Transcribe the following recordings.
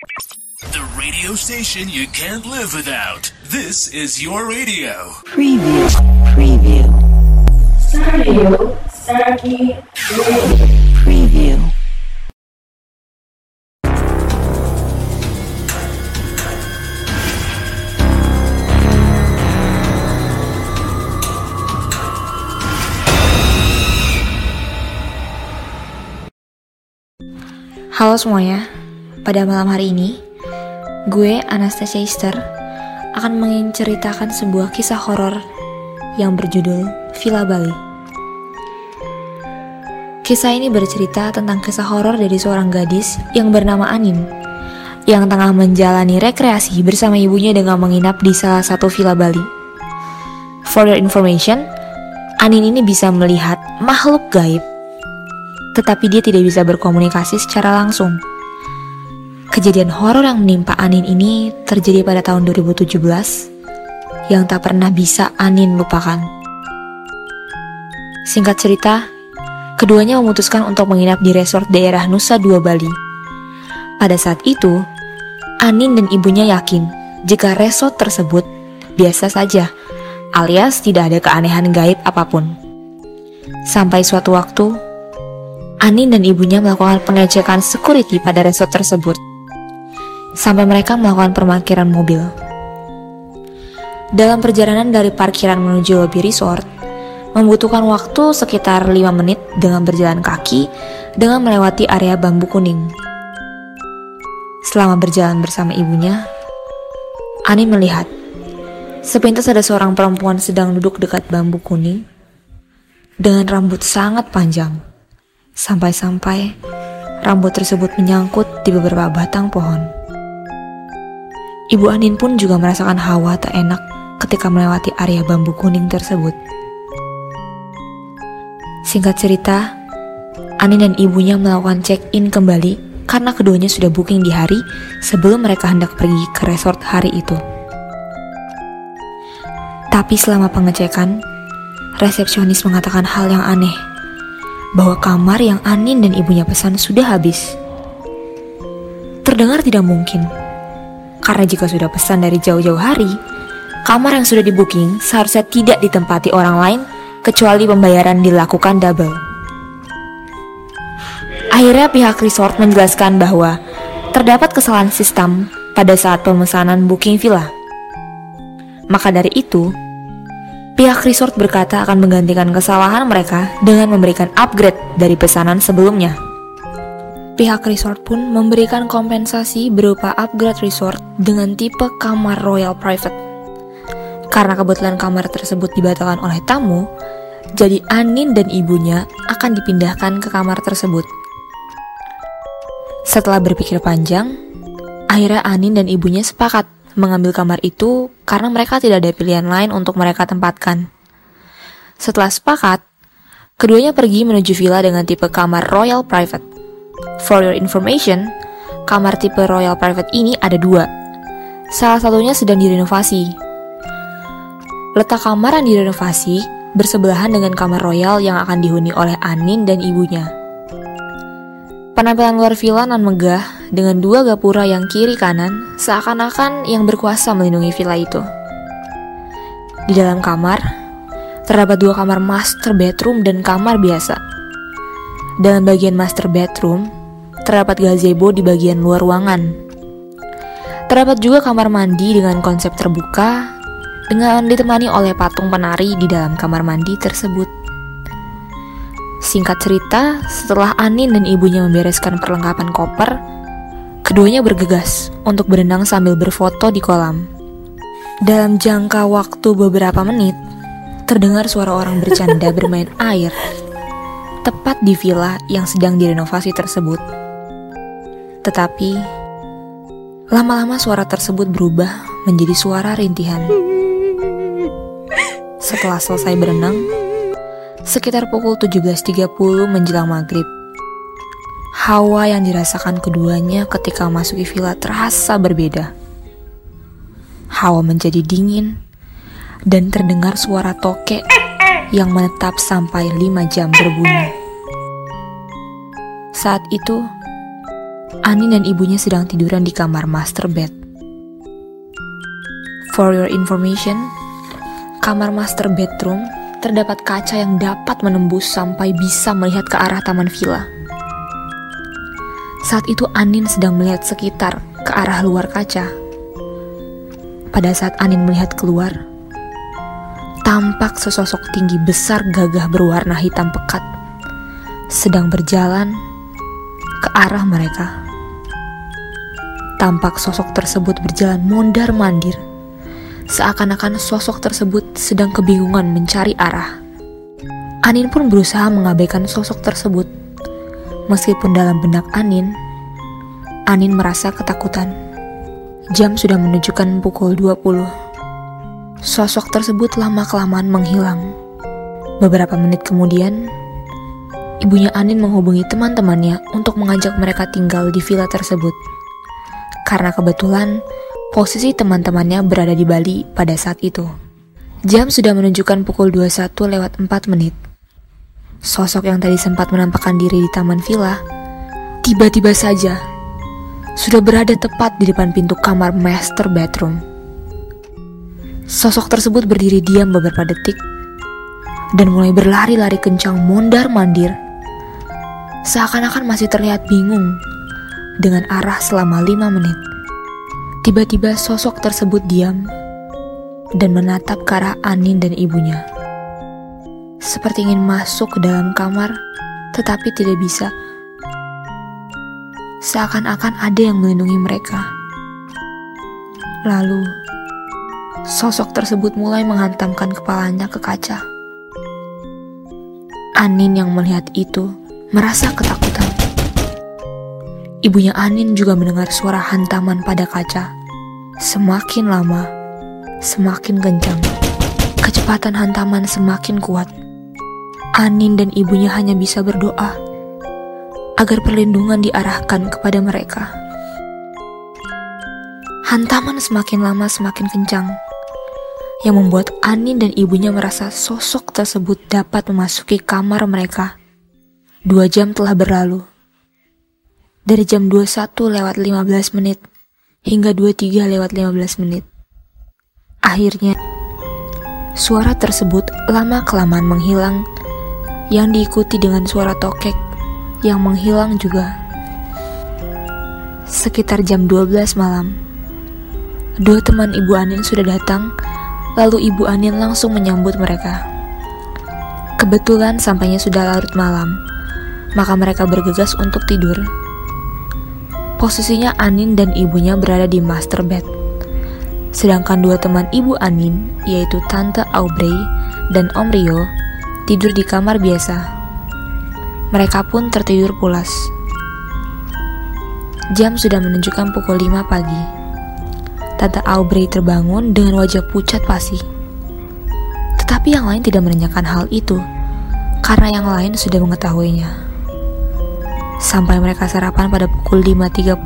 The radio station you can't live without. This is your radio. Preview. Preview. Radio Saki Radio. Preview. Halo semuanya, pada malam hari ini, gue Anastasia Easter akan menceritakan sebuah kisah horor yang berjudul Villa Bali. Kisah ini bercerita tentang kisah horor dari seorang gadis yang bernama Anin yang tengah menjalani rekreasi bersama ibunya dengan menginap di salah satu villa Bali. For your information, Anin ini bisa melihat makhluk gaib tetapi dia tidak bisa berkomunikasi secara langsung. Kejadian horor yang menimpa Anin ini terjadi pada tahun 2017 yang tak pernah bisa Anin lupakan. Singkat cerita, keduanya memutuskan untuk menginap di resort daerah Nusa Dua Bali. Pada saat itu, Anin dan ibunya yakin jika resort tersebut biasa saja, alias tidak ada keanehan gaib apa pun. Sampai suatu waktu, Anin dan ibunya melakukan pengecekan security pada resort tersebut. Sampai mereka melakukan parkiran mobil. Dalam perjalanan dari parkiran menuju lobi resort, membutuhkan waktu sekitar 5 menit dengan berjalan kaki dengan melewati area bambu kuning. Selama berjalan bersama ibunya, Anin melihat sepintas ada seorang perempuan sedang duduk dekat bambu kuning dengan rambut sangat panjang. Sampai-sampai rambut tersebut menyangkut di beberapa batang pohon. Ibu Anin pun juga merasakan hawa tak enak ketika melewati area bambu kuning tersebut. Singkat cerita, Anin dan ibunya melakukan check-in kembali karena keduanya sudah booking di hari sebelum mereka hendak pergi ke resort hari itu. Tapi selama pengecekan, resepsionis mengatakan hal yang aneh bahwa kamar yang Anin dan ibunya pesan sudah habis. Terdengar tidak mungkin, karena jika sudah pesan dari jauh-jauh hari, kamar yang sudah di booking seharusnya tidak ditempati orang lain kecuali pembayaran dilakukan double. Akhirnya pihak resort menjelaskan bahwa terdapat kesalahan sistem pada saat pemesanan booking villa. Maka dari itu, Pihak resort berkata akan menggantikan kesalahan mereka dengan memberikan upgrade dari pesanan sebelumnya. Pihak resort pun memberikan kompensasi berupa upgrade resort dengan tipe kamar royal private. Karena kebetulan kamar tersebut dibatalkan oleh tamu, jadi Anin dan ibunya akan dipindahkan ke kamar tersebut. Setelah berpikir panjang, akhirnya Anin dan ibunya sepakat mengambil kamar itu karena mereka tidak ada pilihan lain untuk mereka tempatkan. Setelah sepakat, keduanya pergi menuju villa dengan tipe kamar Royal Private. For your information, kamar tipe Royal Private ini ada dua. Salah satunya sedang direnovasi. Letak kamar yang direnovasi bersebelahan dengan kamar royal yang akan dihuni oleh Anin dan ibunya. Penampilan luar villa nan megah dengan dua gapura yang kiri kanan seakan-akan yang berkuasa melindungi villa itu. Di dalam kamar, terdapat dua kamar master bedroom dan kamar biasa. Dalam bagian master bedroom, terdapat gazebo di bagian luar ruangan. Terdapat juga kamar mandi dengan konsep terbuka dengan ditemani oleh patung penari di dalam kamar mandi tersebut. Singkat cerita, setelah Anin dan ibunya membereskan perlengkapan koper, keduanya bergegas untuk berenang sambil berfoto di kolam. Dalam jangka waktu beberapa menit, terdengar suara orang bercanda bermain air, tepat di villa yang sedang direnovasi tersebut. Tetapi, lama-lama suara tersebut berubah menjadi suara rintihan. Setelah selesai berenang, sekitar pukul 17.30 menjelang maghrib. Hawa yang dirasakan keduanya ketika memasuki villa terasa berbeda. Hawa menjadi dingin dan terdengar suara tokek yang menetap sampai lima jam berbunyi. Saat itu, Anin dan ibunya sedang tiduran di kamar master bed. For your information, kamar master bedroom terdapat kaca yang dapat menembus sampai bisa melihat ke arah taman villa. Saat itu Anin sedang melihat sekitar ke arah luar kaca. Pada saat Anin melihat keluar, tampak sesosok tinggi besar gagah berwarna hitam pekat sedang berjalan ke arah mereka. Tampak sosok tersebut berjalan mondar-mandir, seakan-akan sosok tersebut sedang kebingungan mencari arah. Anin pun berusaha mengabaikan sosok tersebut. Meskipun dalam benak Anin, Anin merasa ketakutan. Jam sudah menunjukkan pukul 20. Sosok tersebut lama-kelamaan menghilang. Beberapa menit kemudian, ibunya Anin menghubungi teman-temannya untuk mengajak mereka tinggal di villa tersebut. Karena kebetulan posisi teman-temannya berada di Bali pada saat itu. Jam sudah menunjukkan pukul 21 lewat 4 menit. Sosok yang tadi sempat menampakkan diri di taman villa, tiba-tiba saja sudah berada tepat di depan pintu kamar master bedroom. Sosok tersebut berdiri diam beberapa detik dan mulai berlari-lari kencang mondar-mandir. Seakan-akan masih terlihat bingung dengan arah selama lima menit. Tiba-tiba sosok tersebut diam dan menatap ke arah Anin dan ibunya. Seperti ingin masuk ke dalam kamar, tetapi tidak bisa. Seakan-akan ada yang melindungi mereka. Lalu, sosok tersebut mulai menghantamkan kepalanya ke kaca. Anin yang melihat itu merasa ketakutan. Ibunya Anin juga mendengar suara hantaman pada kaca. Semakin lama, semakin kencang. Kecepatan hantaman semakin kuat. Anin dan ibunya hanya bisa berdoa agar perlindungan diarahkan kepada mereka. Hantaman semakin lama semakin kencang, yang membuat Anin dan ibunya merasa sosok tersebut dapat memasuki kamar mereka. Dua jam telah berlalu dari jam 21 lewat 15 menit hingga 23 lewat 15 menit. Akhirnya, suara tersebut lama-kelamaan menghilang yang diikuti dengan suara tokek yang menghilang juga. Sekitar jam 12 malam, dua teman Ibu Anin sudah datang, lalu Ibu Anin langsung menyambut mereka. Kebetulan sampainya sudah larut malam, maka mereka bergegas untuk tidur. Posisinya Anin dan ibunya berada di master bed. Sedangkan dua teman ibu Anin, yaitu Tante Aubrey dan Om Rio, tidur di kamar biasa. Mereka pun tertidur pulas. Jam sudah menunjukkan pukul 5 pagi. Tante Aubrey terbangun dengan wajah pucat pasi. Tetapi yang lain tidak menanyakan hal itu, karena yang lain sudah mengetahuinya sampai mereka sarapan pada pukul 5.30.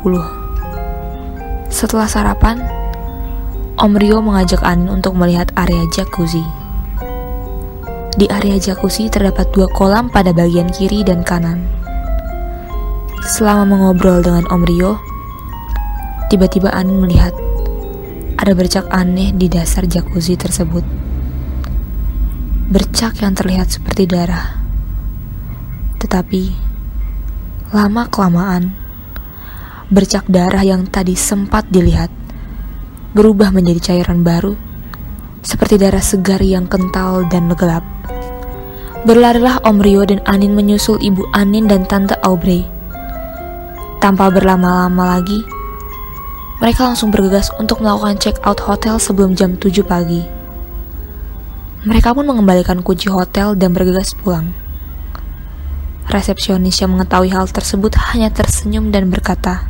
Setelah sarapan, Om Rio mengajak Anin untuk melihat area jacuzzi. Di area jacuzzi terdapat dua kolam pada bagian kiri dan kanan. Selama mengobrol dengan Om Rio, tiba-tiba Anin melihat ada bercak aneh di dasar jacuzzi tersebut. Bercak yang terlihat seperti darah. Tetapi Lama-kelamaan, bercak darah yang tadi sempat dilihat berubah menjadi cairan baru, seperti darah segar yang kental dan gelap. Berlarilah Om Rio dan Anin menyusul Ibu Anin dan Tante Aubrey. Tanpa berlama-lama lagi, mereka langsung bergegas untuk melakukan check out hotel sebelum jam 7 pagi. Mereka pun mengembalikan kunci hotel dan bergegas pulang. Resepsionis yang mengetahui hal tersebut hanya tersenyum dan berkata,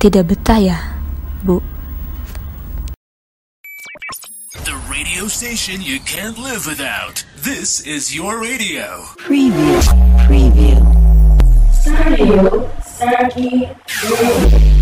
"Tidak betah ya, Bu." The radio station you can't live without. This is your radio. Preview. Preview. Stardio Saki Radio.